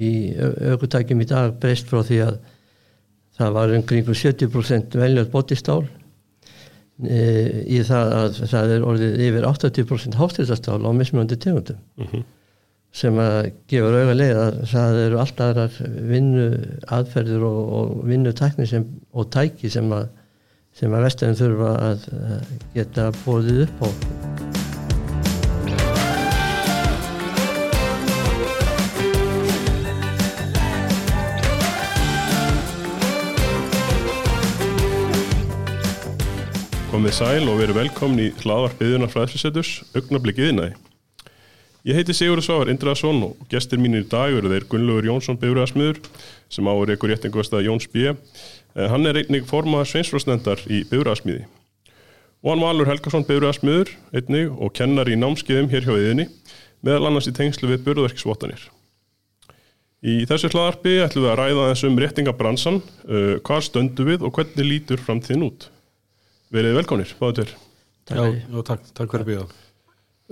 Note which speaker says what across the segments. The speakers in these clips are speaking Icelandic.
Speaker 1: í aukutækjum í dag breyst frá því að það var umkringu 70% veljað bóttistál e, í það að það er orðið yfir 80% hástýrstastál á mismunandi tegundum.
Speaker 2: Mm -hmm.
Speaker 1: sem að gefur leið að það eru alltaf aðrar vinnu aðferðir og, og vinnu tækni sem, og tæki sem að sem að vesteginn þurfa að geta bóðið upp á
Speaker 2: Komið sæl og verið velkomni í hlaðvarpiðunar fræðslisettus Ögnablikið innæði. Ég heiti Sigurður Svávar Indraðsson og gestir mínir í dag eru þeir Gunnlaugur Jónsson Bifræðasmiður sem áur ykkur réttingvastað Jóns B. Hann er einnig formað sveinsfrostnendar í Bifræðasmiði. Og hann valur Helgarsson Bifræðasmiður einnig og kennar í námskeiðum hér hjá viðinni meðal annars í tengslu við burðverksvotanir. Í þessu hlaðarpi ætlum við að ræða þessum réttingabransan, uh, hvað stöndu við og hvernig lítur framtíðin út. Verið velkomnir, báðu tver.
Speaker 3: Já, takk, takk fyrir býða.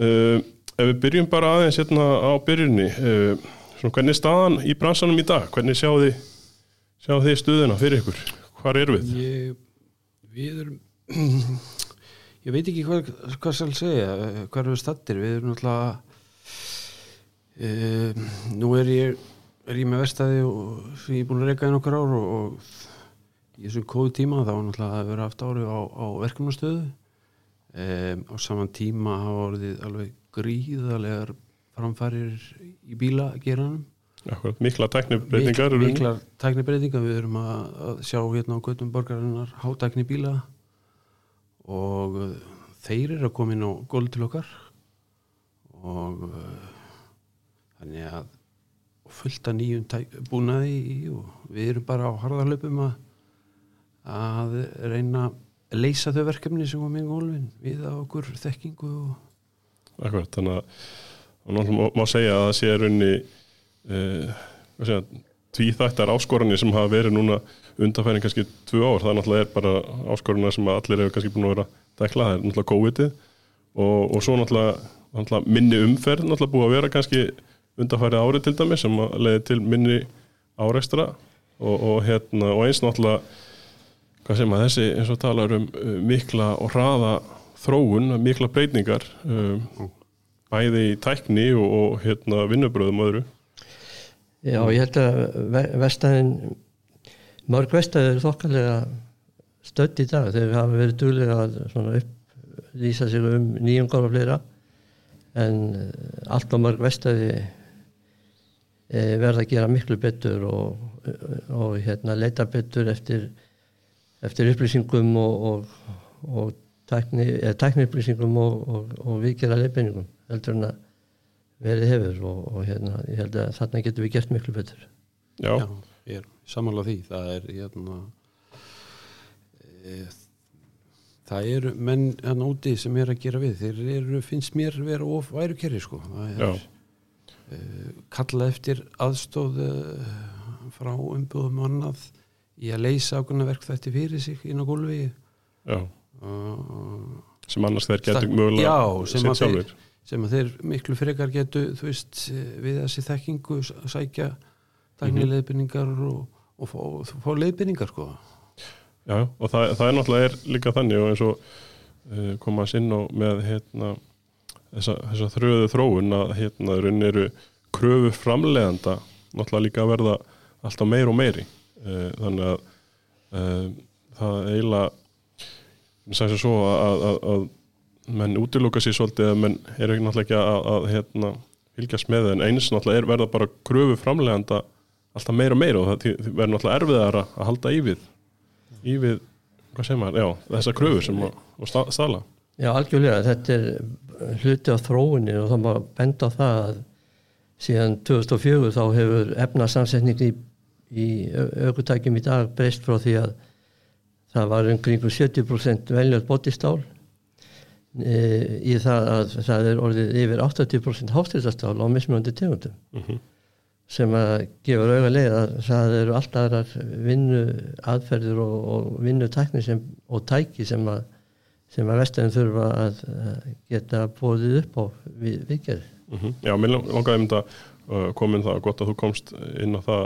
Speaker 2: Uh, ef við byrjum bara aðeins hérna á byrjunni, uh, svona, hvernig er staðan í bransanum í dag? Hvernig sjáu þið, sjáu þið stuðina fyrir ykkur? Hvar eru við?
Speaker 3: Ég, við erum, ég veit ekki hvað, hvað skal segja, hvað erum við stattir, við erum náttúrulega, uh, nú er ég, er ég með verstaði og ég er búin að reyka einn okkar ár og, og í þessum kóðu tíma þá var náttúrulega að vera haft ári á, á verkefnastöðu. Um, á saman tíma hafa orðið alveg gríðalegar framfærir í bílageranum
Speaker 2: Akkurat, mikla tæknibreitingar
Speaker 3: Mik, mikla tæknibreitingar við erum að, að sjá hérna á göttum borgarinnar hátækni bíla og uh, þeir eru að koma inn á gólð til okkar og uh, þannig að fullt að nýjum búnaði og við erum bara á harðarlöpum að að reyna að leysa þau verkefni sem var með gólfin við á okkur þekkingu.
Speaker 2: Akkurat, þannig að má, má segja að það sé raunni uh, tvíþættar áskoranir sem hafa verið núna undanfæring kannski tvö ár, það náttúrulega er bara áskoranir sem allir hefur kannski búin að vera dekla, það er náttúrulega COVID-ið og, og svo náttúrulega, náttúrulega minni umferð náttúrulega búið að vera kannski undanfærið árið til dæmi sem leiði til minni áreistra og, og, hérna, og eins náttúrulega hvað sem að þessi eins og talar um uh, mikla og hraða þróun, mikla breytingar um, bæði í tækni og, og hérna, vinnubröðum og öðru.
Speaker 1: Já, ég held að vestæðin mörg vestæði eru þokkalega stödd í dag. Þegar við hafa verið duglega að upplýsa sig um nýjungar og fleira en allt á mörg vestæði verða að gera miklu betur og, og hérna, leita betur eftir eftir upplýsingum og, og, og tækni, tækni upplýsingum og, og viðgjara leifbeiningum heldur en að verið hefur og hérna, ég held að þarna getur við gert miklu betur.
Speaker 2: Já,
Speaker 3: Já ég er samanlega því. Það er hérna e, það eru menn hann úti sem er að gera við. Þeir eru, finnst mér vera of væru kerri sko. Það er e, kalla eftir aðstóð e, frá umbúðum annað í að leysa ákveðna verk þetta fyrir sig inn á gólfi
Speaker 2: uh, sem annars þeir getur mögulega
Speaker 3: já, sem að, þeir, sem að þeir miklu frekar getur þú veist við þessi þekkingu að sækja dagnilegðbynningar mm -hmm. og, og fá, fá leiðbynningar sko.
Speaker 2: Já, og það, það er náttúrulega er líka þannig og eins og uh, koma að sinna með hérna, þessa, þessa þröðu þróun að hérna raun eru kröfu framleganda náttúrulega líka að verða alltaf meir og meiri þannig að uh, það eiginlega sæs að svo að, að, að menn útiluka sér svolítið að menn er ekki náttúrulega ekki að, að hérna, fylgjast með en eins náttúrulega er verða bara kröfu framleganda alltaf meira og meira og það verður náttúrulega erfiðar að halda í við í við, hvað segir maður, já, þessar kröfur sem að stala.
Speaker 1: Já, algjörlega, þetta er hluti á þróunni og þá má benda á það að síðan 2004 þá hefur efnarsamsetningi í, í aukutækjum í dag breyst frá því að það var umkringu 70% veljað bóttistál e, í það að það er orðið yfir 80% hástýrstastál á mismunandi tegundum. Mm -hmm sem að gefur auga leið að það eru alltaf aðrar vinnu aðferðir og, og vinnu tækni sem, og tæki sem að, sem að vestæðin þurfa að geta bóðið upp á við, viðgerð.
Speaker 2: Mm -hmm. Já, mér langaði um þetta uh, komin það, gott að þú komst inn á það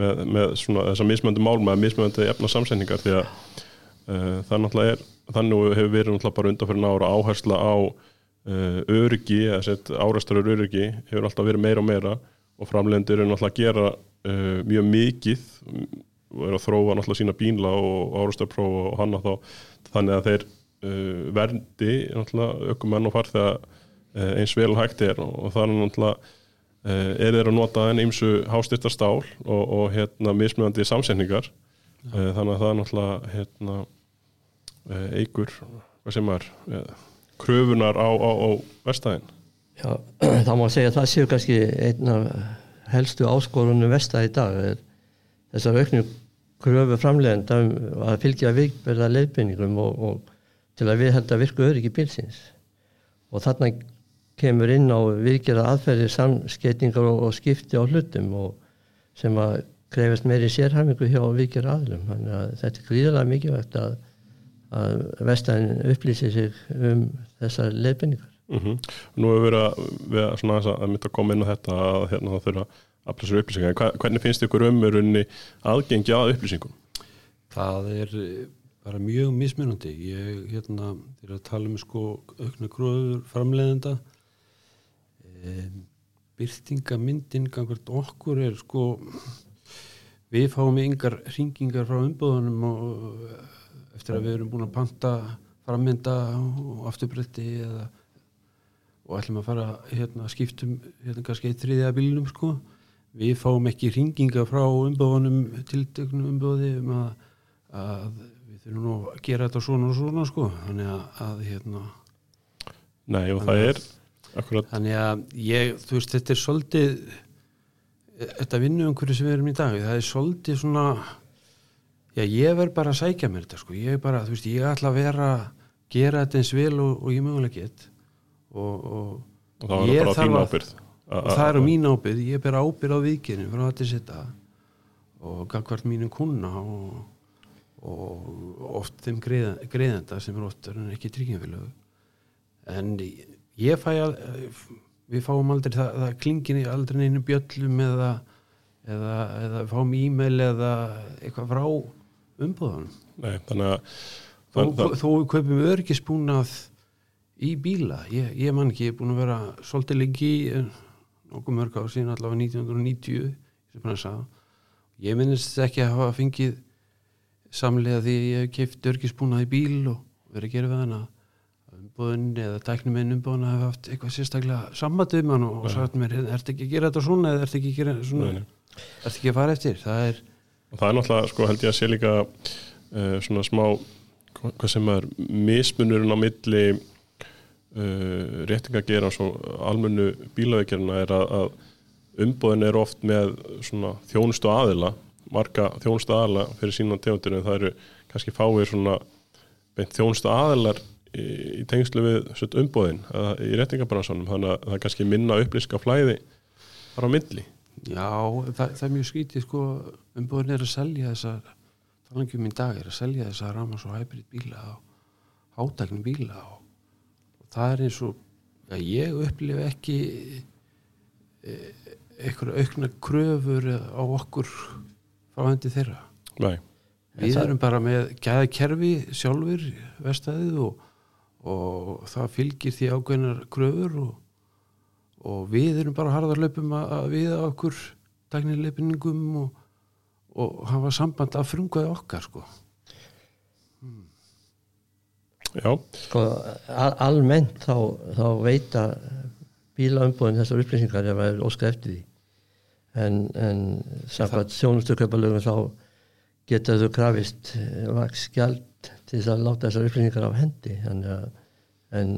Speaker 2: með, með svona þessa mismöndi málma, mismöndi efna samsendingar því að uh, það náttúrulega er þannig hefur verið náttúrulega bara undan fyrir nára áhersla á uh, öryggi, árastarur öryggi hefur alltaf verið meira og meira og framlendir eru náttúrulega að gera uh, mjög mikið og eru að þróa náttúrulega sína bínla og árastarpróf og hanna þá. Þannig að þeir verndi náttúrulega ökumenn og farþega eins vel hægt er og, og það er náttúrulega er þeir að nota enn eimsu hástiltar stál og, og hérna mismunandi samsetningar. Uh, þannig að það er náttúrulega hérna eigur, sem er kröfunar á, á, á vestæðin
Speaker 1: Já, þá má segja að það séu kannski einn af helstu áskorunum vestæði í dag þessar auknu kröfu framlegenda um að fylgja vikberða leiðbyningum og, og til að við held að virku öryggi bílsins. Og þarna kemur inn á virkjara aðferðir samskeitingar og, og skipti á hlutum og sem að krefast meiri sérhæmingu hjá virkjara aðlum þannig að þetta er gríðarlega mikilvægt að, að vestæðin upplýsi sig um þessar leiðbynningar
Speaker 2: mm Nú hefur verið að, við að, að, að mynda að koma inn á þetta að hérna, það þurfa að afla sér upplýsingar Hva, hvernig finnst ykkur umurunni aðgengi að upplýsingum?
Speaker 3: Það er eh, bara mjög mismunandi. Ég hérna, er að tala um sko aukna gróður framleiðenda. E, byrtingamyndin gangvart okkur er sko við fáum yngar ringingar frá umbúðunum og eftir að við erum búin að panta frammynda og afturbretti eða og ætlum að fara hérna skiptum hérna kannski eitt þriðja bílunum sko. Við fáum ekki ringinga frá umbúðunum tilteknum umbúði um að, að við þurfum nú að gera þetta svona og svona sko. Þannig að, að hérna
Speaker 2: Nei, og það er akkurat,
Speaker 3: þannig að ég, þú veist, þetta er svolítið þetta vinnu um hverju sem við erum í dag það er svolítið svona já, ég verð bara að sækja mér þetta sko. Ég er bara, þú veist, ég ætla að vera gera þetta eins vel og, og ég mögulega get. Og, og,
Speaker 2: og það
Speaker 3: Ég
Speaker 2: bara þín ábyrð
Speaker 3: og það er á mín ábyrð, ég ber ábyrð á vikinu frá þetta sitta og gagvart mínum kuna og, og oft þeim greiðenda sem er oft en ekki tryggingafélög. En ég fæ að við fáum aldrei það, það klingin í aldrei neinu bjöllum eða, eða, eða fáum e-mail eða eitthvað frá umbúðanum
Speaker 2: Nei, þannig að
Speaker 3: þó, við kaupum örgisbúnað í bíla. Ég, ég man ekki, ég er búin að vera svolítið lengi en nokkuð mörg ár síðan allavega 1990 sem bara sá ég minnist ekki að hafa fengið samlega því ég hef keift örgisbúnað í bíl og verið að gera við hana umbúðin eða tæknuminn umbúðin hafa haft eitthvað sérstaklega sammatum hann og, og sagt mér, ertu ekki að gera þetta svona eða ertu ekki að gera svona?
Speaker 2: Nei, nei.
Speaker 3: ertu ekki að fara eftir, það er
Speaker 2: og það er náttúrulega, sko, held ég að sé líka uh, svona smá hva- hvað sem er mismunurinn á milli uh, réttinga að gera svo almennu bílaveikirna er að, að umbóðin er oft með svona þjónustu aðila marga þjónustu aðila fyrir sína tegundir en það eru kannski fáir svona beint þjónustu aðilar í, í tengslu við umbóðin í réttingabransanum þannig að það er kannski minna upplýska flæði þar á milli.
Speaker 3: Já, það, það er mjög skítið sko. Umbúðin er að selja þessar talangjum í dag er að selja þessar ramas og hybrid bíla og hátækni bíla og, og það er eins og ja, ég upplifi ekki e, eitthvað aukna kröfur á okkur frá hendi þeirra.
Speaker 2: Nei,
Speaker 3: Við erum bara með gæða kerfi sjálfur vestæðið og, og það fylgir því ákveðnar kröfur og, og við erum bara harðar löpum að, að við okkur tæknileipningum og, og hafa samband að frumkvæði okkar sko.
Speaker 2: já,
Speaker 1: sko, al almennt þá, þá veita bílaumbúðin þessar upplýsingar ef það er óskar eftir því en, en samkvæmt sjónustökjöpalögum þá geta þau krafist vaksgjald til þess að láta þessar upplýsingar af hendi að en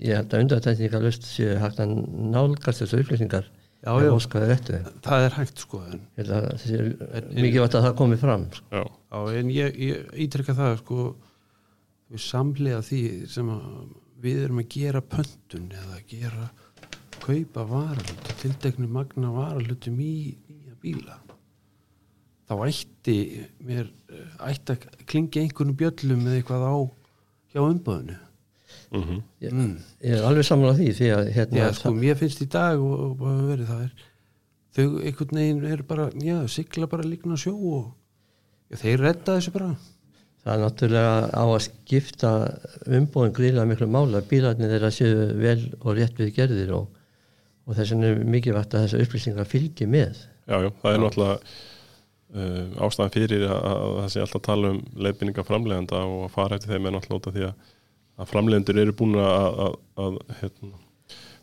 Speaker 1: ég held að undartækningar löst séu hægt að nálgast þessar upplýsingar
Speaker 3: Já, já. Það er hægt sko en,
Speaker 1: Ég held að það sé mikilvægt að það komi fram sko.
Speaker 2: já,
Speaker 3: á, en ég, ég ítrekka það sko við samlega því sem að við erum að gera pöntun eða að gera kaupa varalut tildeknu magna varalutum í nýja bíla þá ætti mér eh, ætti að klingi einhvern bjöllum eða eitthvað á hjá umböðinu
Speaker 2: mhm.
Speaker 1: Ég,
Speaker 3: mm.
Speaker 1: ég er alveg saman á því því að hérna,
Speaker 3: Já, sko, mér finnst í dag og, og bara verið það er þau einhvern veginn er bara, já, sigla bara líkna sjó og já, þeir redda þessu bara.
Speaker 1: Það er náttúrulega á að skipta umbóðin gríðlega miklu mála bílarnir þeirra séu vel og rétt við gerðir og, og þess vegna er mikilvægt að þessar upplýsingar fylgi með.
Speaker 2: Já, já, það er náttúrulega uh, ástæðan fyrir að, að það sé alltaf tala um leiðbynninga framlegenda og að fara eftir þeim er náttúrulega því að, að framlegendur eru búin að, að, að hérna,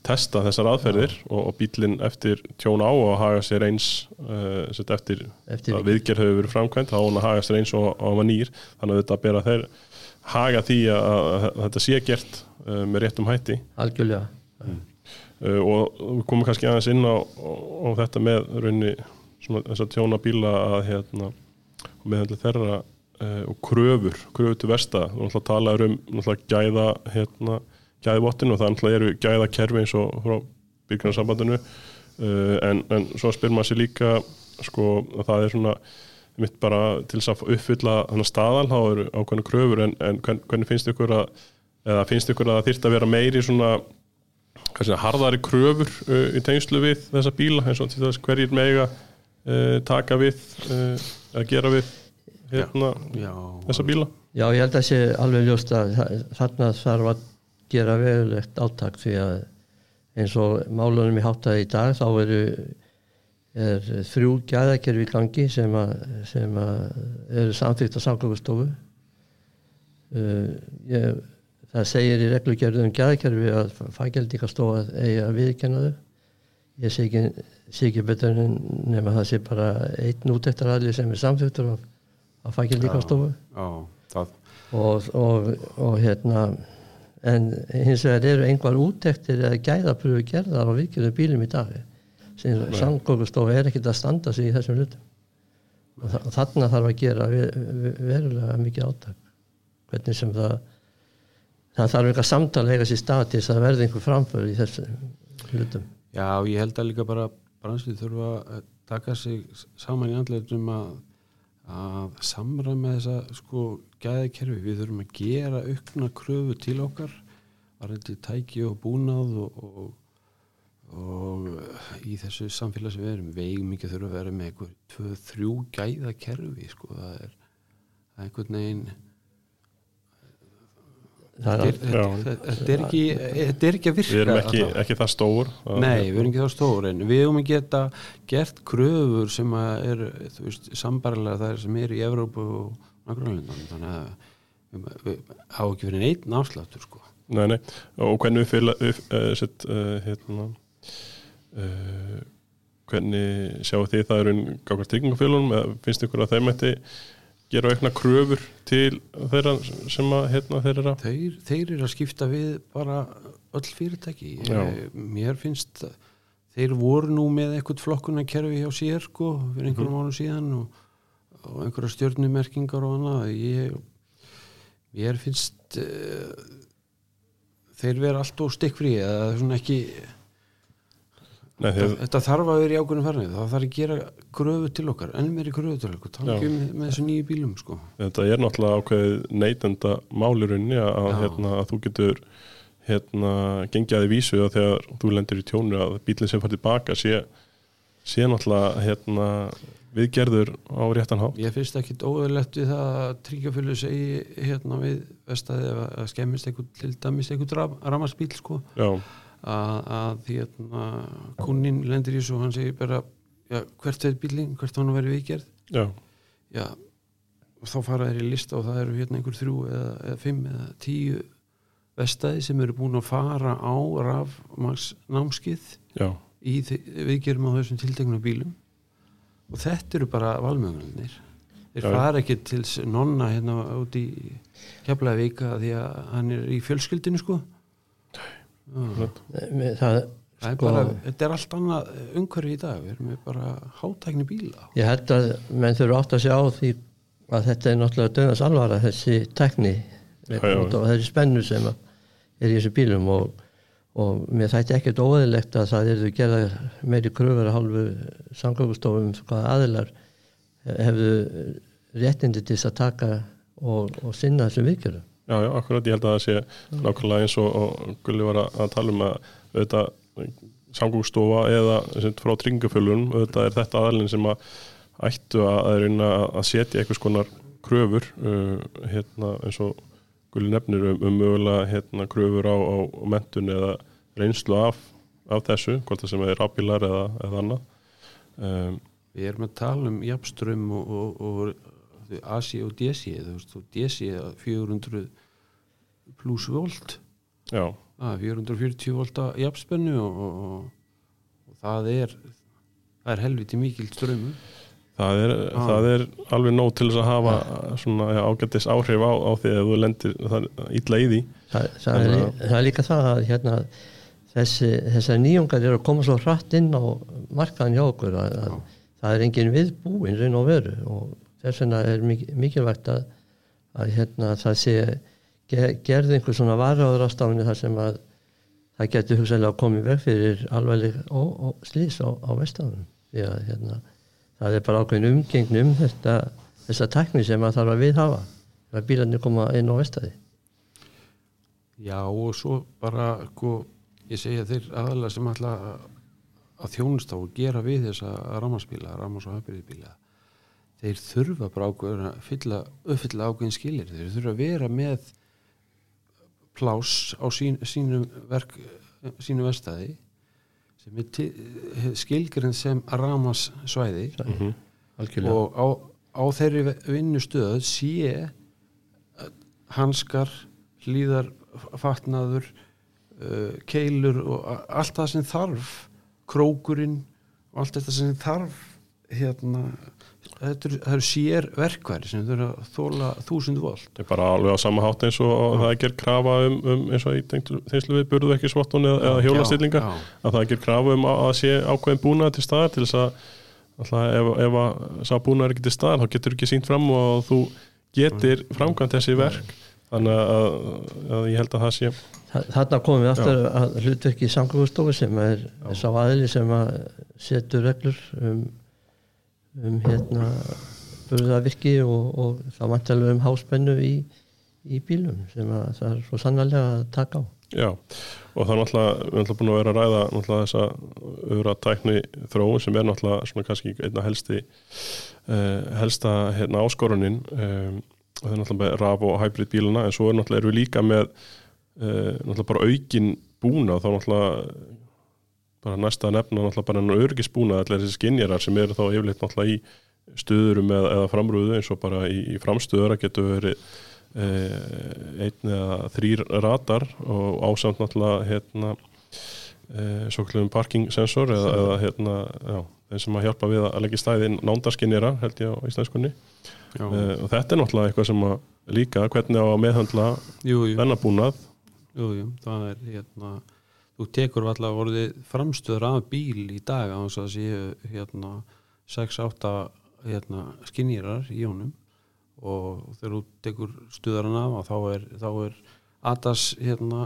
Speaker 2: testa þessar aðferðir og, og bílinn eftir tjón á og haga sér eins uh, eftir,
Speaker 1: Eftir-
Speaker 2: að viðgerð hefur verið framkvæmt þá hann að haga sér eins og á hann nýr. Þannig að þetta bera þeir haga því að, að þetta sé gert uh, með réttum hætti.
Speaker 1: Algjörlega.
Speaker 2: Uh, og við komum kannski aðeins inn á, á, á þetta með raunni svona þessar tjóna bíla að hérna meðhandla þeirra uh, og kröfur, kröfur til versta. Þú náttúrulega talaður um náttúrulega gæða hérna, gæðvottinu og það náttúrulega eru gæða kerfi eins og frá byrgnarsambandinu uh, en, en svo spyr maður sér líka sko að það er svona mitt bara til þess að uppfylla þannig staðal, þá eru ákveðna kröfur. En, en hvern- hvernig finnst ykkur að eða finnst ykkur að það þyrfti að vera meiri svona kannski harðari kröfur uh, í tengslu við þessa bíla eins og til þess hverjir mega uh, taka við uh, að gera við hérna,
Speaker 3: já,
Speaker 2: þessa bíla.
Speaker 1: Já, ég held að sé alveg ljóst að þa- þarna þarf að gera verulegt áttak því að eins og málunum í háttaði í dag þá eru er þrjú gæðakerfi í gangi sem, að, sem að eru samþýtt á samkvæmustofu uh, ég, það segir í reglugerðum gæðakerfi að faggjaldíkastofa eigi að viðkenna þau ég sé ekki, sé ekki betur nema það sé bara einn útæktaræðli sem er samþýttur af, af
Speaker 3: já, það
Speaker 1: og, og, og hérna en hins vegar eru einhver úttektir eða gæðapröfu gerðar á vikjörðum bílum í dag sem samgókustofa er ekkert að standa sig í þessum hlutum. Og, þa og þarna þarf að gera ve ve verulega mikið áttak hvernig sem það það þarf eitthvað samtal að stað til þess að verði einhver framför í þessum hlutum
Speaker 3: Já, ég held að líka bara branslið þurfa að taka sig saman í andleitum að, að samræma þessa sko gæðakerfi. Við þurfum að gera aukna kröfu til okkar varðandi tæki og búnað og, og, og í þessu samfélag sem við erum vegum mikið þurfa að vera með tvö, þrjú gæðakerfi sko. það er, er einhvern veginn þetta er, er ekki þetta er ekki að virka
Speaker 2: við erum ekki, ekki það stór
Speaker 3: Nei, við erum ekki þá stór en við erum að geta gert kröfur sem að er, sambarlega það sem er í Evrópu og nágrunlundan þannig að við, á ekki verið einn afsláttur sko.
Speaker 2: nei, nei. og hvernig uppfylla upp, uh, set, uh, hérna uh, hvernig sjáu þið það eru gákvært tryggingafélunum eða finnst ykkur að þeim mætti gera aukna kröfur til þeirra sem að hérna þeir eru að
Speaker 3: þeir, þeir eru að skipta við bara öll fyrirtæki.
Speaker 2: Já.
Speaker 3: Ég- mér finnst þeir voru nú með eitthvað flokkunarkerfi hjá sér sko, fyrir einhverjum mm síðan og, og einhverja stjörnumerkingar og annað. Ég, mér finnst uh, þeir vera allt og stikkfrí eða svona ekki
Speaker 2: Nei,
Speaker 3: þetta, þetta þarf að vera í ákveðinu farnið það þarf að gera gröfu til okkar enn meiri gröfu til okkar, tala ekki um með þessu nýju bílum sko.
Speaker 2: Þetta er náttúrulega ákveðið neytenda málurunni að, hérna, að þú getur hérna, gengjaði vísu þegar þú lendir í tjónu að bílinn sem fær tilbaka sé, sé náttúrulega hérna, viðgerður á réttan hátt.
Speaker 3: Ég finnst ekki óðurlegt við það að tryggjafjölu segi hérna við vestæði að skemmist eitthvað til dæmis eitthvað ramarsbíl sko.
Speaker 2: Já,
Speaker 3: að, að hérna kunnin lendir í svo hann segir bara já, hvert er bílinn, hvert hann vera viðgerð?
Speaker 2: Já,
Speaker 3: já, og þá fara þeir í lista og það eru hérna einhver þrjú eða, eða fimm eða tíu vestæði sem eru búin að fara á rafmaks námskið
Speaker 2: já,
Speaker 3: í viðgerðum á þessum tiltekna bílum. Og þetta eru bara valmögunarnir þeir fara ekki til nonna hérna út í Keflavíka því að hann er í fjölskyldinu sko Já.
Speaker 1: það, það,
Speaker 3: er
Speaker 1: Sko-
Speaker 3: bara, þetta er allt annað umhverfi í dag, við erum með bara hátækni bíla
Speaker 1: Ég held að menn þurfa átt að sjá því að þetta er náttúrulega döðans alvara þessi tekni og þessi spennu sem er í þessu bílum og, og mér þætti ekkert óæðilegt að það eru gerða meiri kröfur að hálfu samgöngustofum hvaða aðilar hefðu réttindi til þess að taka og, og sinna þessum vikjörum.
Speaker 2: Já, já, akkurat ég held að það sé nákvæmlega eins og, og Gulli var að, tala um að auðvitað samgóðstofa eða frá tryggingafölunum auðvitað er þetta aðalinn sem að ættu að reyna að setja einhvers konar kröfur uh, hérna, eins og gulli nefnir um, um mögulega hérna, kröfur á, á mentun eða reynslu af, af þessu, hvort það sem er rafbílar eða, eða annað. Um,
Speaker 3: Við erum að tala um jafnströmm og, og, og AC og DC þú veist, og DC er 400 pluss volt.
Speaker 2: Já,
Speaker 3: að 440 volt að jafnspennu og, og, og það er það er helviti mikil strömmu
Speaker 2: það er,
Speaker 3: Ah.
Speaker 2: það er alveg nóg til þess að hafa svona já, ágættis áhrif á, á því að þú lendir illa í því.
Speaker 1: Það, það, er,
Speaker 2: Þannig
Speaker 1: það er líka það að hérna, þessi, þessar nýjungar eru að koma svo hratt inn á markaðan hjá okkur að, að það er engin viðbúin raun og veru og þess vegna er mik- mikilvægt að, að hérna, það sé ge, gerði einhver svona varaður ástafni þar sem að það getur hugsaðlega komið veg fyrir alveg slís á, á vestafnum því að hérna, það er bara ákveðin umgengn um þetta, þessa tækni sem að þarf að viðhafa þegar bílarnir koma inn á vestaði
Speaker 3: Já og svo bara sko, ég segja þeir aðalega sem ætla að- að þjónust á og gera við þessa rammarspíla, rammars og hafbyrðibíla þeir þurfa bara ákveðin að fylla, uppfylla ákveðin skilir þeir þurfa að vera með plás á sín, sínum verk sínum verstaði sem er til, skilgrinn sem rammas svæði
Speaker 2: Mhm.
Speaker 1: algjörlega
Speaker 3: og á, á þeirri vinnustöð sé hanskar hlýðar fatnaður uh, keilur og allt það sem þarf krókurinn og allt þetta sem þarf hérna þetta eru, það sér verkværi sem þurfa að þóla þúsund volt.
Speaker 2: Það er bara alveg á sama hátt eins og það er gerð krafa um, um eins og í tengslu við burðu ekki svottun eða, eða hjólastillinga
Speaker 3: Já, já.
Speaker 2: að það er gerð krafa um að, að sé ákveðin búnað til staðar til þess að alltaf, ef, ef að sá búnað er ekki til staðar þá getur ekki sínt fram og þú getur framkvæmt þessi verk. Þannig að, að ég held að það sé
Speaker 1: Þa- Þarna komum við aftur að hlutverki samgöngustofu sem er sá aðili sem að setur reglur um, um hérna burðavirki og, og það vantilega um háspennu í, í bílum sem að það er svo sannarlega að taka á.
Speaker 2: Já, og það er náttúrulega, við erum náttúrulega búin að vera að ræða náttúrulega þessa öðra tækni þróun sem er náttúrulega svona kannski einna helsti uh, helsta hérna áskorunin um, og það er náttúrulega raf og hybrid bíluna en svo er náttúrulega erum við líka með uh, náttúrulega bara aukin búna þá náttúrulega bara næsta að nefna náttúrulega bara enn örgisbúna allir þessi skinjarar sem eru þá yfirleitt náttúrulega í stuðurum eða, eða framrúðu eins og bara í, í framstöður að getur verið eh, einn eða þrýr radar og ásamt náttúrulega hérna eh, svo klubum parking sensor eða, eða hérna, já, þeim sem að hjálpa við að leggja stæðin nándaskinnira held ég á íslenskunni. Eh, og þetta er náttúrulega eitthvað sem að líka hvernig á að meðhandla
Speaker 3: jú, jú,
Speaker 2: þennan búnað.
Speaker 3: Jú, jú, það er hérna þú tekur alltaf orðið framstöður af bíl í dag á þess að séu hérna 6-8 hérna, skinnýrar í honum. Og þegar þú tekur stuðaran af þá er, þá er ADAS hérna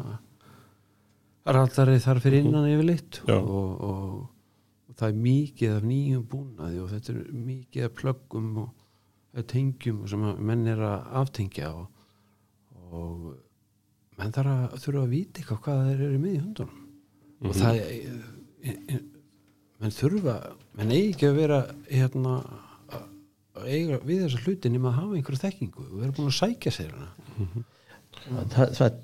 Speaker 3: ratari þar fyrir innan yfirleitt. Og, og, og það er mikið af nýjum búnaði og þetta er mikið af plöggum og tengjum sem menn er að aftengja og, og menn þarf að þurfa að vita eitthvað hvað þeir eru með í hundunum og það er menn þurfa, menn eigi ekki að vera hérna að að eiga við þessa hluti nema að hafa einhverja þekkingu og vera búin að sækja sér hana.
Speaker 1: Það, það,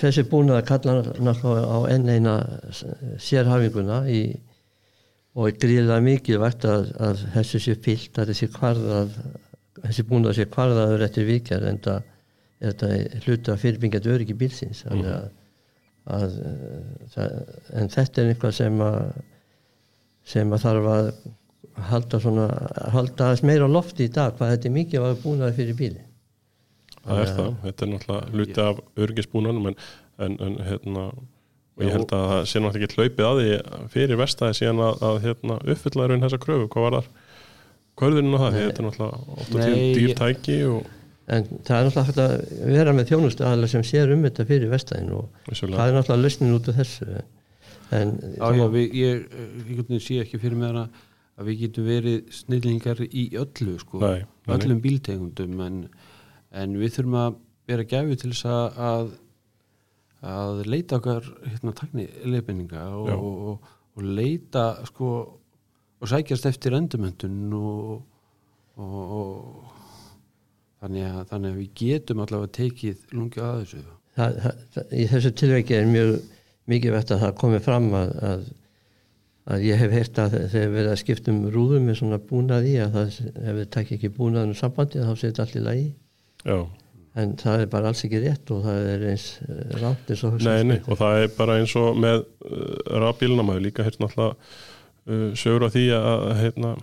Speaker 1: þessi búnað kallar náttúrulega á enn eina sérhafinguna í, og er gríðlega mikilvægt að, að þessu sé fyllt að þessi kvarðað þessi búnað sé kvarðaður eftir vikjar en það er þetta hluta fyrirbyggjandi öryggi bílsins. Þannig að, að það, en þetta er eitthvað sem að sem að þarf að halda svona halda aðeins meira á lofti í dag hvað þetta er mikið að búnað fyrir bíli
Speaker 2: það er það, þetta er náttúrulega hluti af örgisbúnanum en, en, en hérna og ég held að það sé náttúrulega ekki hlaupið að því fyrir vestæði síðan að, að hérna, uppfylla raun þessa kröfu, hvað var þar? Kvörðinu og það,
Speaker 1: Nei.
Speaker 2: þetta er náttúrulega ofta
Speaker 3: Nei,
Speaker 2: til
Speaker 3: ég-
Speaker 2: dýrtæki og
Speaker 1: En það er náttúrulega hægt að vera með þjónustu aðalega sem sér um þetta fyrir vestæðin og
Speaker 2: vissulega.
Speaker 1: það er náttúrulega lausnin út af þessu. En
Speaker 3: Já, já, við, ég, ég, ég sé ekki fyrir mér að, að við getum verið snillingar í öllu, sko,
Speaker 2: Nei, nei,
Speaker 3: öllum bíltegundum, en, en við þurfum að vera gæfi til þess að, að, að leita okkar hérna takni leifinninga og, og, og, leita sko og sækjast eftir endurmöndun og, og, og þannig, að, þannig að við getum allavega tekið lungi að þessu.
Speaker 1: Það, það, í þessu tilveiki er mjög mikið vett að það komi fram að, að, að ég hef heyrt að þegar við að skiptum rúðum með svona búnað í að það, ef við takk ekki búnaðinu sambandi þá setja allir lagi.
Speaker 2: Já,
Speaker 1: en það er bara alls ekki rétt og það er eins eh, rátt eins og
Speaker 2: nei, nei, og það er bara eins og með uh, rafbíluna maður líka hérna alltaf uh, sögur á því að hérna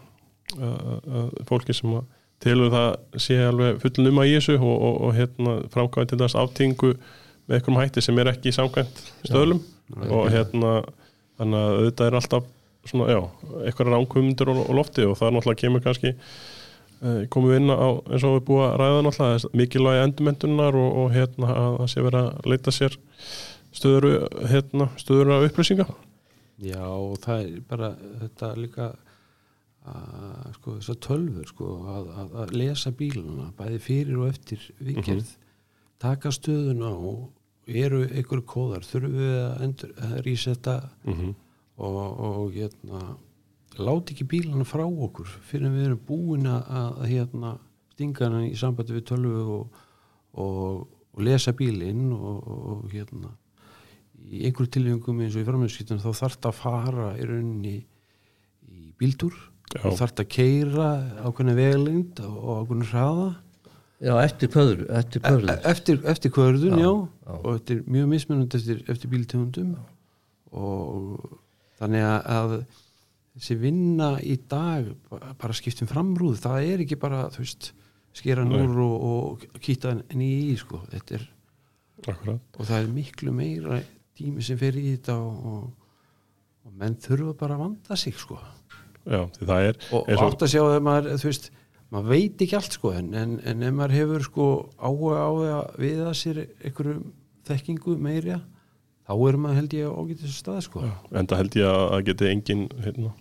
Speaker 2: að, að fólki sem að tilur það sé alveg fullnum að í þessu og, og, og hérna framkvæði til þess aftingu með einhverjum hætti sem er ekki samkvæmt stöðlum. Og hérna þannig að auðvitað er alltaf svona, já, eitthvað ránkumundur og, og lofti og það er náttúrulega kemur kannski uh, komum við inn á eins og við búum að ræða náttúrulega mikilvægi endurmentunar og, og hérna að það sé verið að leita sér stöður hérna, stöður af upplýsinga.
Speaker 3: Já, það er bara þetta líka að, sko, þessar tölfur sko, að, að, að lesa bíluna bæði fyrir og eftir viðgerð taka stöðuna og eru einhver kóðar, þurfum við að, endur, að rísetta
Speaker 2: mm -hmm.
Speaker 3: og, og hérna láti ekki bílana frá okkur fyrir við erum búin að, að hérna, stinga hana í sambandi við tölvu og, og, og lesa bílinn og, hérna í einhverju tilfengum eins og í framhjörnskiptunum þá þarf það að fara í rauninni í bíltúr
Speaker 2: Já.
Speaker 3: og þarf að keira ákveðna vegalind og ákveðna hraða.
Speaker 1: Já, eftir eftir kvöður
Speaker 3: E- eftir, eftir kvörðun, já,
Speaker 1: já.
Speaker 3: og þetta er mjög mismunandi eftir, eftir bíltegundum. Og þannig að, að þessi vinna í dag ba- bara skiptum framrúð það er ekki bara, þú veist skera núr og, og kýta nýja í, sko, þetta er
Speaker 2: Akkurat.
Speaker 3: og það er miklu meira tími sem fer í þetta og, og, og menn þurfa bara að vanda sig, sko
Speaker 2: Já, því það er
Speaker 3: og, og átt að sjá að maður, þú veist maður veit ekki allt sko en, en, en ef maður hefur sko áhuga á því að viða sér einhverjum þekkingu meirja þá er maður held ég á ágætis stað sko.
Speaker 2: En það held ég að það geti engin hérna,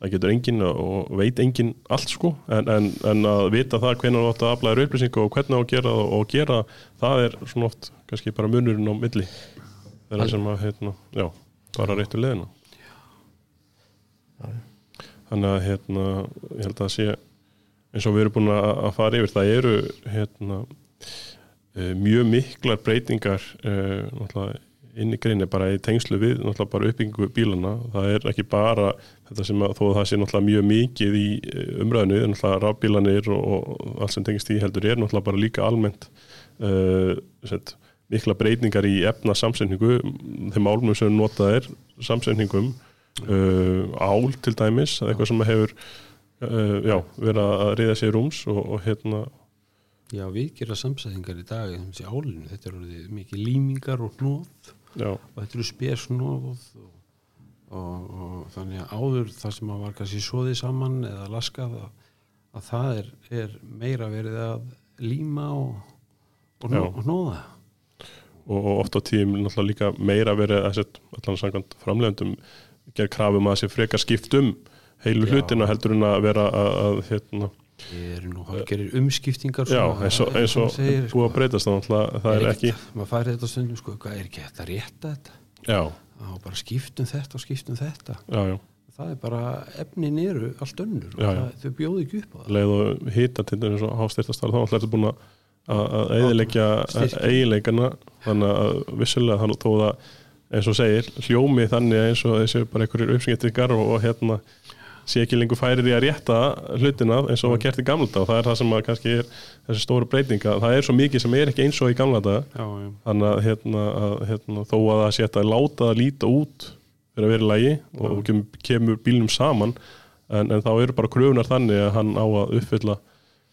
Speaker 2: það getur engin og veit engin allt sko en, en, en að vita það hvernig þú átt að aflæður upplýsingu og hvernig að gera það og gera það er svona oft kannski bara munurinn á milli. Þeirra sem að hérna, já, fara réttu leðina þannig að hérna, ég held að sé eins og við erum búin að fara yfir það eru hérna, eh, mjög miklar breytingar náttúrulega inn í grinni bara í tengslu við bara uppbyggingu bílana það er ekki bara þetta sem að þó að það sé mjög mikið í eh, umræðinu náttúrulega rafbílanir og, og allt sem tengist í heldur er bara líka almennt uh, sett, mikla breytingar í efna samsetningu þeim álmum sem notað er samsetningum uh, ál til dæmis eitthvað sem hefur uh, já, verið að reyða sér rúms og, og hérna
Speaker 3: Já, við gera samsæðingar í dag þessi álinu, þetta er orðið mikið límingar og hnóð og þetta eru spesnóð og, og, og þannig að áður það sem að var kannski svoðið saman eða laskað að, að það er, er meira verið að líma og, og,
Speaker 2: Já.
Speaker 3: nó, og hnóða
Speaker 2: og, oft á tíum náttúrulega líka meira verið að sett allan samkvæmt framlegundum gera krafum að sér frekar skipt um heilu
Speaker 3: Já.
Speaker 2: hlutina heldur en að vera að, að hérna,
Speaker 3: Við erum nú hálfgerir umskiptingar
Speaker 2: já, eins og, eins og
Speaker 3: segir,
Speaker 2: búið að breytast þá náttúrulega það er ekki,
Speaker 3: maður færi þetta stundum sko, hvað er ekki hægt að rétta þetta
Speaker 2: já,
Speaker 3: á bara skiptum þetta og skiptum þetta
Speaker 2: já, já
Speaker 3: það er bara, efnin eru allt önnur og
Speaker 2: Já, já.
Speaker 3: það, þau bjóðu ekki upp á það
Speaker 2: leið og hita til dæmis og hástyrtastar þá náttúrulega er þetta búin að að eðilegja
Speaker 3: Styrkja.
Speaker 2: eiginleikana þannig að vissulega þannig þó það eins og segir, hljómi þannig eins og þessi bara einhverjir uppsengetikar og, og hérna sé ekki lengur færir í að rétta hlutina eins og var gert í gamla dag og það er það sem að kannski er þessi stóru breytinga það er svo mikið sem er ekki eins og í gamla dag
Speaker 3: já, já.
Speaker 2: þannig að, hérna, að hérna, þó að það sé að láta það líta út fyrir að vera í lagi og kemur, kemur bílnum saman en, en þá eru bara kröfunar þannig að hann á að uppfylla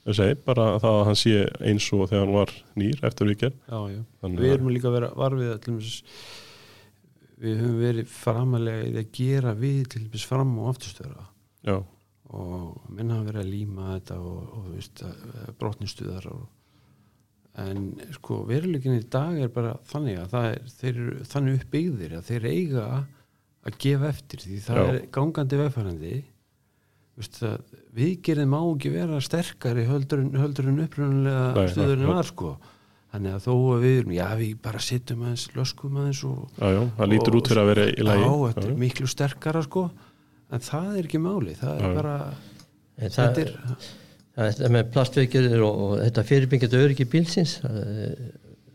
Speaker 2: segi, bara það að hann sé eins og þegar hann var nýr eftir. Þannig
Speaker 3: við
Speaker 2: að-
Speaker 3: erum líka að vera varfið allir, við höfum verið framalega í að gera við til dæmis fram og afturstöra
Speaker 2: já,
Speaker 3: og menn hafa verið að líma þetta og, og veist, brotnistuðar og, en sko veruleikin í dag er bara þannig að er, þeir eru þannig uppbyggðir að þeir eiga að gefa eftir því það
Speaker 2: Já.
Speaker 3: er gangandi vegfærandi veist, að viðgerðin má ekki vera sterkari höldur en, stuðurinn
Speaker 2: nei,
Speaker 3: var sko þannig að þó að við erum, já við bara sittum aðeins, löskum aðeins og
Speaker 2: já, já, það lítur út fyrir að vera í lagi.
Speaker 3: Já, þetta
Speaker 2: Já,
Speaker 3: er
Speaker 2: já.
Speaker 3: miklu sterkara sko. En það er ekki máli, það er bara
Speaker 1: En það,
Speaker 3: þetta er,
Speaker 1: það er með plastveikir og, og þetta fyrirbyggjandi öryggi bílsins það,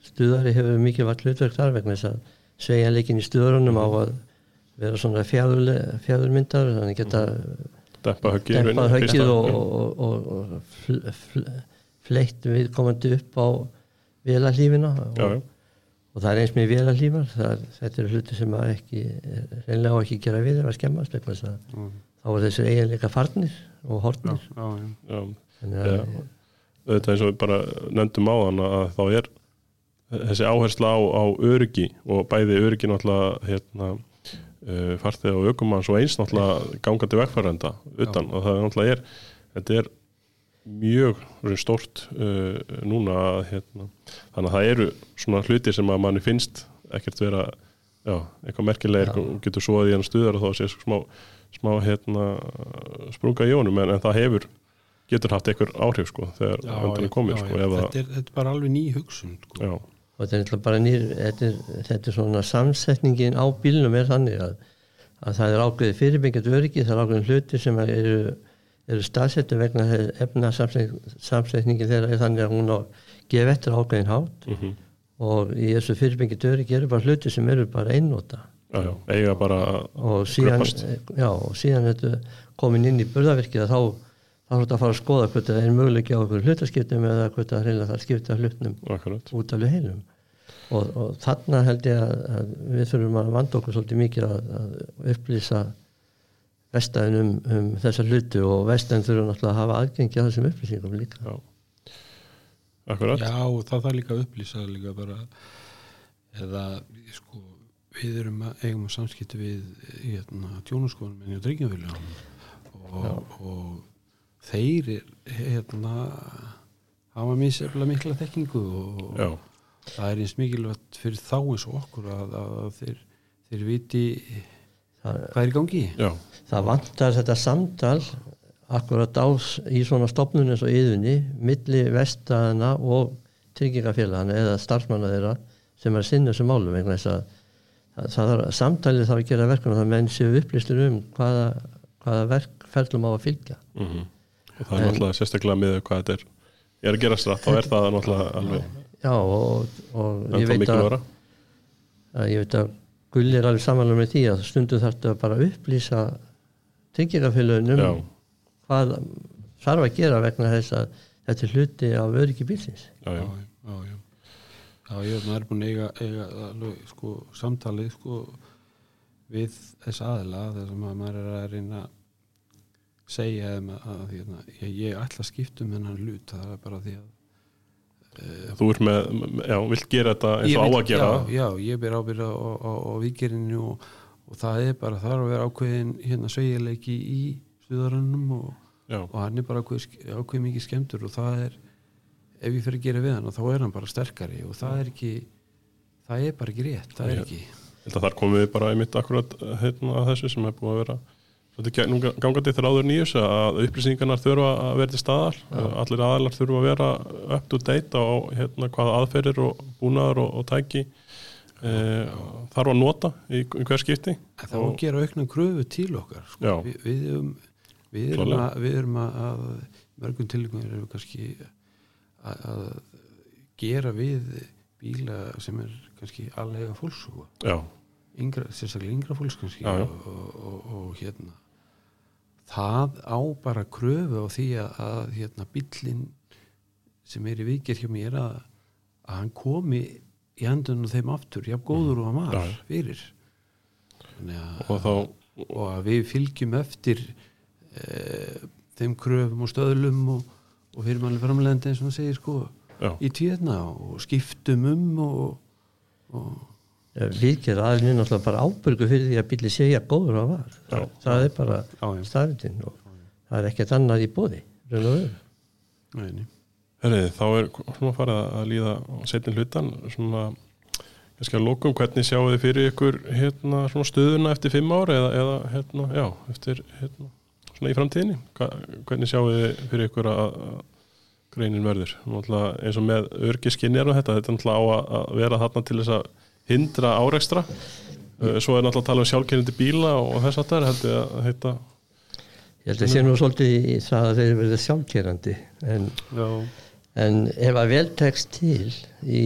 Speaker 1: stuðari hefur mikið vart hlutverk þar vegna þess að sveigjanleikin í stuðarunum á að vera svona fjæðurmyndar þannig geta
Speaker 2: dempa höggið
Speaker 1: og, og, og, og fl, fl, fleitt viðkomandi upp á vélalífina og,
Speaker 2: já, já,
Speaker 1: og það er eins með vélalífar það, þetta eru hluti sem að ekki reynlega á ekki gera við ef að skemmast
Speaker 3: já,
Speaker 1: þá er þessi eiginleika farnir og hortnir
Speaker 3: já,
Speaker 1: að
Speaker 2: auðvitað eins og við bara nefndum á þann að þá er þessi áhersla á, á öryggi og bæði öryggi náttúrulega hérna, uh, farþið og ökumanns og eins náttúrulega gangandi vegfærenda utan. Og það náttúrulega er þetta er mjög stórt uh, núna að, hérna, þannig að það eru svona hluti sem að manni finnst ekkert vera já, eitthvað merkilegir
Speaker 1: Já.
Speaker 2: og getur svoðið í hann stuðar og þá sé smá, smá hérna, sprunga í honum en, en það hefur getur haft einhver áhrif sko þegar
Speaker 3: já,
Speaker 2: er komið sko
Speaker 3: þetta, er, þetta er bara alveg ný hugsun sko.
Speaker 1: þetta er bara nýr þetta er, þetta er svona samsetningin á bílnum er þannig að, að það er ákveðið fyrirbyggjandi öryggi það er ákveðin hluti sem eru, eru staðsettu vegna efna samsetningin þeirra er þannig að hún á gefa eftir ákveðin hátt.
Speaker 2: Mm
Speaker 1: og í þessu fyrirbyggjandi öryggi eru bara hluti sem eru bara einnóta
Speaker 2: eiga bara
Speaker 1: og síðan, já, og síðan þetta komin inn í burðavirkið þá þá er þetta að fara að skoða hvort það er möguleiki á okkur hlutaskiptum eða hvort það reynilega það skipta hlutnum
Speaker 2: akkurat,
Speaker 1: út alveg heilum og, og þarna held ég að, að við þurfum að vanda okkur svolítið mikið að, að upplýsa vestæðin um, um þessa hluti og vestæðin þurfum náttúrulega að hafa aðgengi að þessum upplýsingum líka.
Speaker 2: Já. Akkurat,
Speaker 3: Já, það þarf líka að upplýsa líka bara eða sko við erum að eigum að samskipti við hérna, tjónuskoðunum en ég dryggjafélagum og, og þeir er, hérna hafa misefla mikla þekkingu og
Speaker 2: já,
Speaker 3: það er eins mikilvægt fyrir þá eins og okkur að, að þeir, þeir viti hvað er í gangi?
Speaker 2: Já,
Speaker 1: það vantar þetta samtal akkurat á í svona stopnun eins og yðunni milli vestæðina og tryggingafélagana eða starfsmanna þeirra sem er að sinna þessum málum vegna þess að það, það þarf, samtalið þarf að gera verkefni að menn séu upplýstur um hvaða, hvaða verkferðlum á að fylgja.
Speaker 2: Mm og það er náttúrulega sérstaklega með hvað þetta er ég er að gera strætt, þá er það náttúrulega alveg
Speaker 1: Já, og, og ég veit að, að ég veit að Gulli er alveg samanlega með því að stundum þarf þetta bara að upplýsa tryggingafélögunum
Speaker 2: já,
Speaker 1: hvað þarf að gera vegna þess að þetta er hluti af öryggi bílsins.
Speaker 2: Já, já,
Speaker 3: já, já. Já, ég er búin að eiga, eiga alveg, sko, samtalið sko, við þess aðila þess að maður- er að reyna að segja þeim að, að hérna, ég, ég ætla að skipta um hennan hlut það er bara því að
Speaker 2: þú ert með, já, vilt gera þetta eins og á að gera?
Speaker 3: já, já, ég ber ábyrða á, vikerinu og, og það er bara þarf að vera ákveðin hérna sveigjarleiki í stuðarannum og, og hann er bara ákveð, ákveð mikið skemmtur og það er ef ég fyrir að gera við hann og þá er hann bara sterkari og það er ekki það er bara ekki rétt, það er ekki.
Speaker 2: Að þar komum við bara einmitt akkurat hérna að þessu sem er búið að vera svolítið gangandi þráður nýjus að upplýsingarnar þurfa að vera til staðar allir aðalar þurfa að vera up to date á hérna hvaða aðferðir og búnaðar og, og tæki e, þarf að nota í, í hver skipti
Speaker 3: það var að gera aukna kröfu til okkar sko. Vi, við, erum, við, erum
Speaker 2: Klárlega.
Speaker 3: að, við erum að, mörgum tilgjóðum erum við kannski að, að gera við bíla sem er kannski allega fólks sko.
Speaker 2: Já,
Speaker 3: yngra, sérstaklega yngra fólks kannski
Speaker 2: Já, já.
Speaker 3: Og, og, og, og hérna það á bara kröfu á því að, að hérna bíllinn sem er í vikir hjá mér að, að hann komi í hendunum þeim aftur, jafn góður og var
Speaker 2: Já.
Speaker 3: fyrir að,
Speaker 2: og þá
Speaker 3: og að við fylgjum eftir e, þeim kröfum og stöðlum og, og fyrir manni framlegandi eins og hann segir sko
Speaker 2: já,
Speaker 3: í tíðna og skiptum um og, og
Speaker 1: við gerum aðeins náttúrulega bara ábyrgu fyrir því að bíli segja góður að var.
Speaker 2: Já.
Speaker 1: það er bara staðrindin og það er ekkert annað í bóði
Speaker 2: herriði, þá er svona farið að líða setni hlutan svona kannski að lókum, hvernig sjáu þið fyrir ykkur hérna svona stöðuna eftir fimm ár eða, eða hérna, já, eftir hérna, svona í framtíðinni? Hva, hvernig sjáu þið fyrir ykkur að, að greinin verður? Náttúrulega eins og með örgiskinjar og þetta, þetta er náttúrulega á að- að vera þarna til þess að hindra árekstra. Uh, svo er náttúrulega að tala um sjálfkennandi bíla og þess að það er heldur að heita
Speaker 1: ég held að sé nú svolítið í það að þeir verið sjálfkerandi en, en ef að vel tekst til í,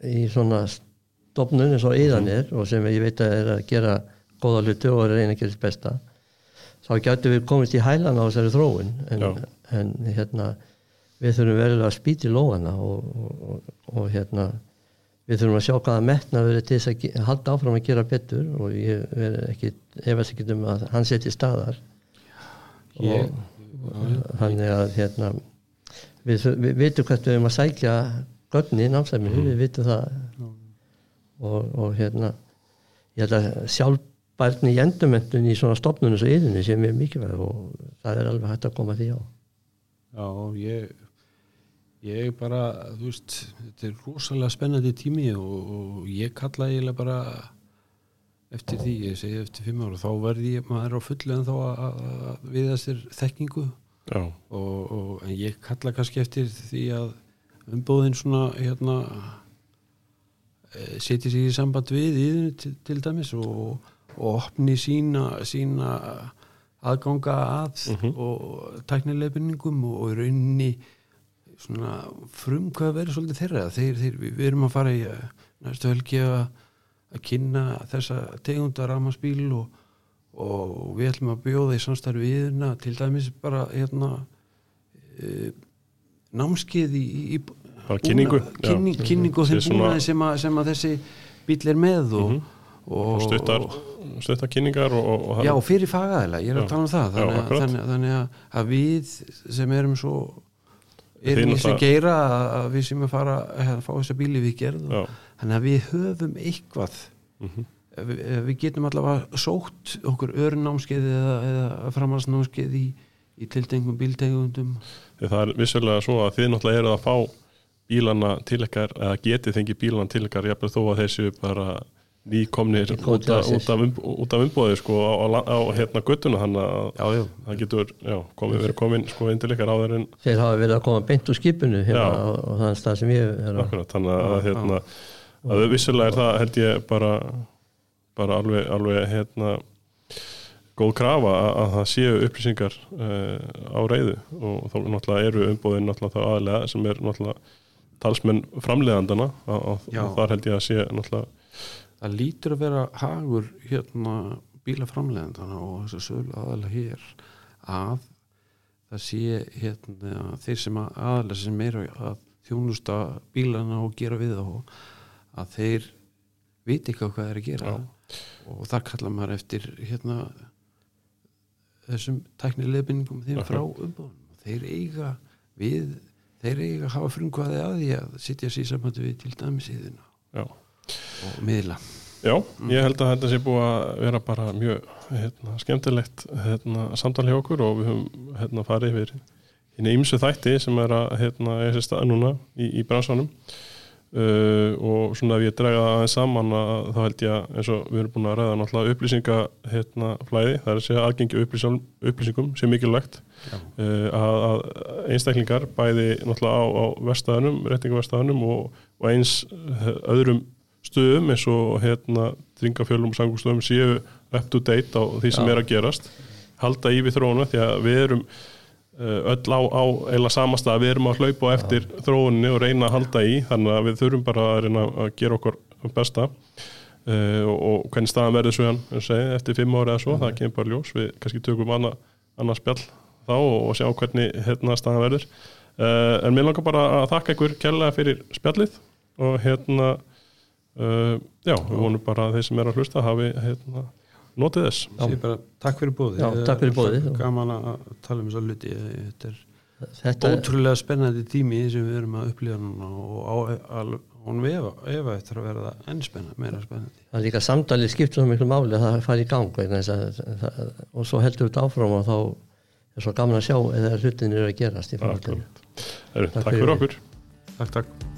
Speaker 1: í svona stofnun eins og yðan er og sem ég veit að er að gera góða hluti og er reyna að gera þess besta þá gætu við komist í hælan á þessari þróun. En, en hérna við þurfum verilega að spýta í lóana og, og, og, og hérna við þurfum að sjá hvaða metna verið til þess að halda áfram að gera betur og ég verið ekki efast ekki um að hann setji staðar.
Speaker 3: Ég,
Speaker 1: og þannig að hérna við, við vitum hvert við erum að sækja gögnin námsæminu, við vitum það. Og, og hérna ég held að sjálfbærni í endurmentun í svona stopnunum svo yðinu sé mjög mikilvæg og það er alveg hægt að koma því á.
Speaker 3: Já, ég ég bara, þú veist þetta er rosalega spennandi tími og, og ég kalla eiginlega bara eftir því, ég segi eftir fimm ára þá verði ég maður á fullu en þá að, að, að við þessir þekkingu. Og, og, en ég kalla kannski eftir því að umbóðin svona hérna eh, setji sig í samband við yfir til, til dæmis og, og opni sína, sína aðganga að og tæknilegbenningum og, og í rauninni svona frumkvæða verið svolítið þeirra þeir, þeir, við, erum að fara í eh, næstu helgi að, að kynna þessa tegunda ramaspíl og, og við ætlum að bjóða í samstarfi við hérna til dæmis bara hérna e, námskeið í, í
Speaker 2: kynningu,
Speaker 3: búna-
Speaker 2: já.
Speaker 3: kynning, kynningu
Speaker 2: Sé
Speaker 3: þeim
Speaker 2: svona-
Speaker 3: sem, að, sem að þessi bíl er með og, og,
Speaker 2: og stuttar, stuttar kynningar og, og, og
Speaker 3: Já, fyrir fagaðila, ég er
Speaker 2: Já.
Speaker 3: að tala um það
Speaker 2: Já,
Speaker 3: þannig, að,
Speaker 2: akkurat.
Speaker 3: þannig, þannig að, við sem erum svo erum í
Speaker 2: náttúrulega-
Speaker 3: geira að við sem að fara að fá þessa bíli við gerð
Speaker 2: Já.
Speaker 3: þannig að við höfum eitthvað
Speaker 2: Mhm.
Speaker 3: ef við, við getum allavega sótt okkur örnámskeið eða, eða framhalsnámskeið í, í tildengum bíltegundum
Speaker 2: það er vissulega svo að þið náttúrulega eru að fá bílana til ykkar eða getið fengið bílana til ykkar jafnvel þó að þessu bara nýkomnir út, af- af, af umbóði sko á, á, á hérna göttuna þannig að það getur já, komið, verið komin sko ykkar áður en
Speaker 1: þeir hafa verið að koma beint úr skipinu hérna á, á þann stað sem ég er á
Speaker 2: akkurat, þannig að,
Speaker 3: Já,
Speaker 2: hérna, að vissulega er það held ég bara, bara alveg, alveg hérna góð krafa að, að það séu upplýsingar uh, á reyðu og þá náttúrulega eru umbóðin náttúrulega þá aðlega sem er náttúrulega talsmenn framleiðandana og, og, og þar held ég að sé náttúrulega
Speaker 3: það lítur að vera hagur hérna bílaframlegandana og þess að sölu aðalega hér að það sé hérna þeir sem að aðalega sem eru að þjónusta bílana og gera við þá að þeir viti ekki á hvað þeir að gera. Og þar kallar maður eftir hérna þessum tæknilegbinningum þeim frá umbúðum þeir eiga við þeir eiga að hafa frumkvæði að því að sitja sér samvættu við til dæmis íðina
Speaker 2: já.
Speaker 3: Og miðla.
Speaker 2: Já, ég held að þetta sé búið að vera bara mjög hérna, skemmtilegt hérna, samtal hjá okkur og við höfum hérna, farið yfir hérna ímsu þætti sem er að hérna, er sér stað núna í, í bransanum. Uh, og svona ef ég drega það aðeins saman að þá held ég að eins og við erum búin að ræða náttúrulega upplýsinga hérna, flæði, það er að segja aðgengi upplýsingum, sem mikilvægt. Uh, að, að einstaklingar bæði náttúrulega á, á verstaðanum, reytingaverstaðanum og, og eins uh, öðrum stöðum eins og hérna dringafjölum og sangustöðum séu up to date á því sem
Speaker 1: Já.
Speaker 2: er að gerast. Halda í við þróuna því að við erum uh, öll á, á eila samastað við erum að hlaupa á eftir þróunni og reyna að halda í þannig að við þurfum bara að reyna að gera okkur besta uh, og, og hvernig staðan verður svo hann eftir fimm ára eða svo, það kemur bara ljós. Við kannski tökum annað anna spjall þá og, sjá hvernig hérna staðan verður. Uh, en mér langar bara að þakka ykkur kærlega fyrir spjallið og hérna uh, já, við vonum bara að þeir sem er að hlusta hafi hérna, notið þess.
Speaker 3: Bara, takk fyrir bóði
Speaker 1: Já, takk fyrir boðið.
Speaker 3: gaman að tala um þess að hluti þetta er
Speaker 1: þetta,
Speaker 3: ótrúlega spennandi tími sem við erum að upplifa núna og á, al, hún vefa, efa eftir að vera enn spennandi, meira spennandi.
Speaker 1: Það er líka samtalið skipt svo miklu máli að það fari í gang og svo heldur þetta áfram og þá er svo gaman að sjá eða hlutin eru að gerast í framhaldinu.
Speaker 2: Heru,
Speaker 1: Takk
Speaker 2: fyrir. okkur.
Speaker 3: Takk, takk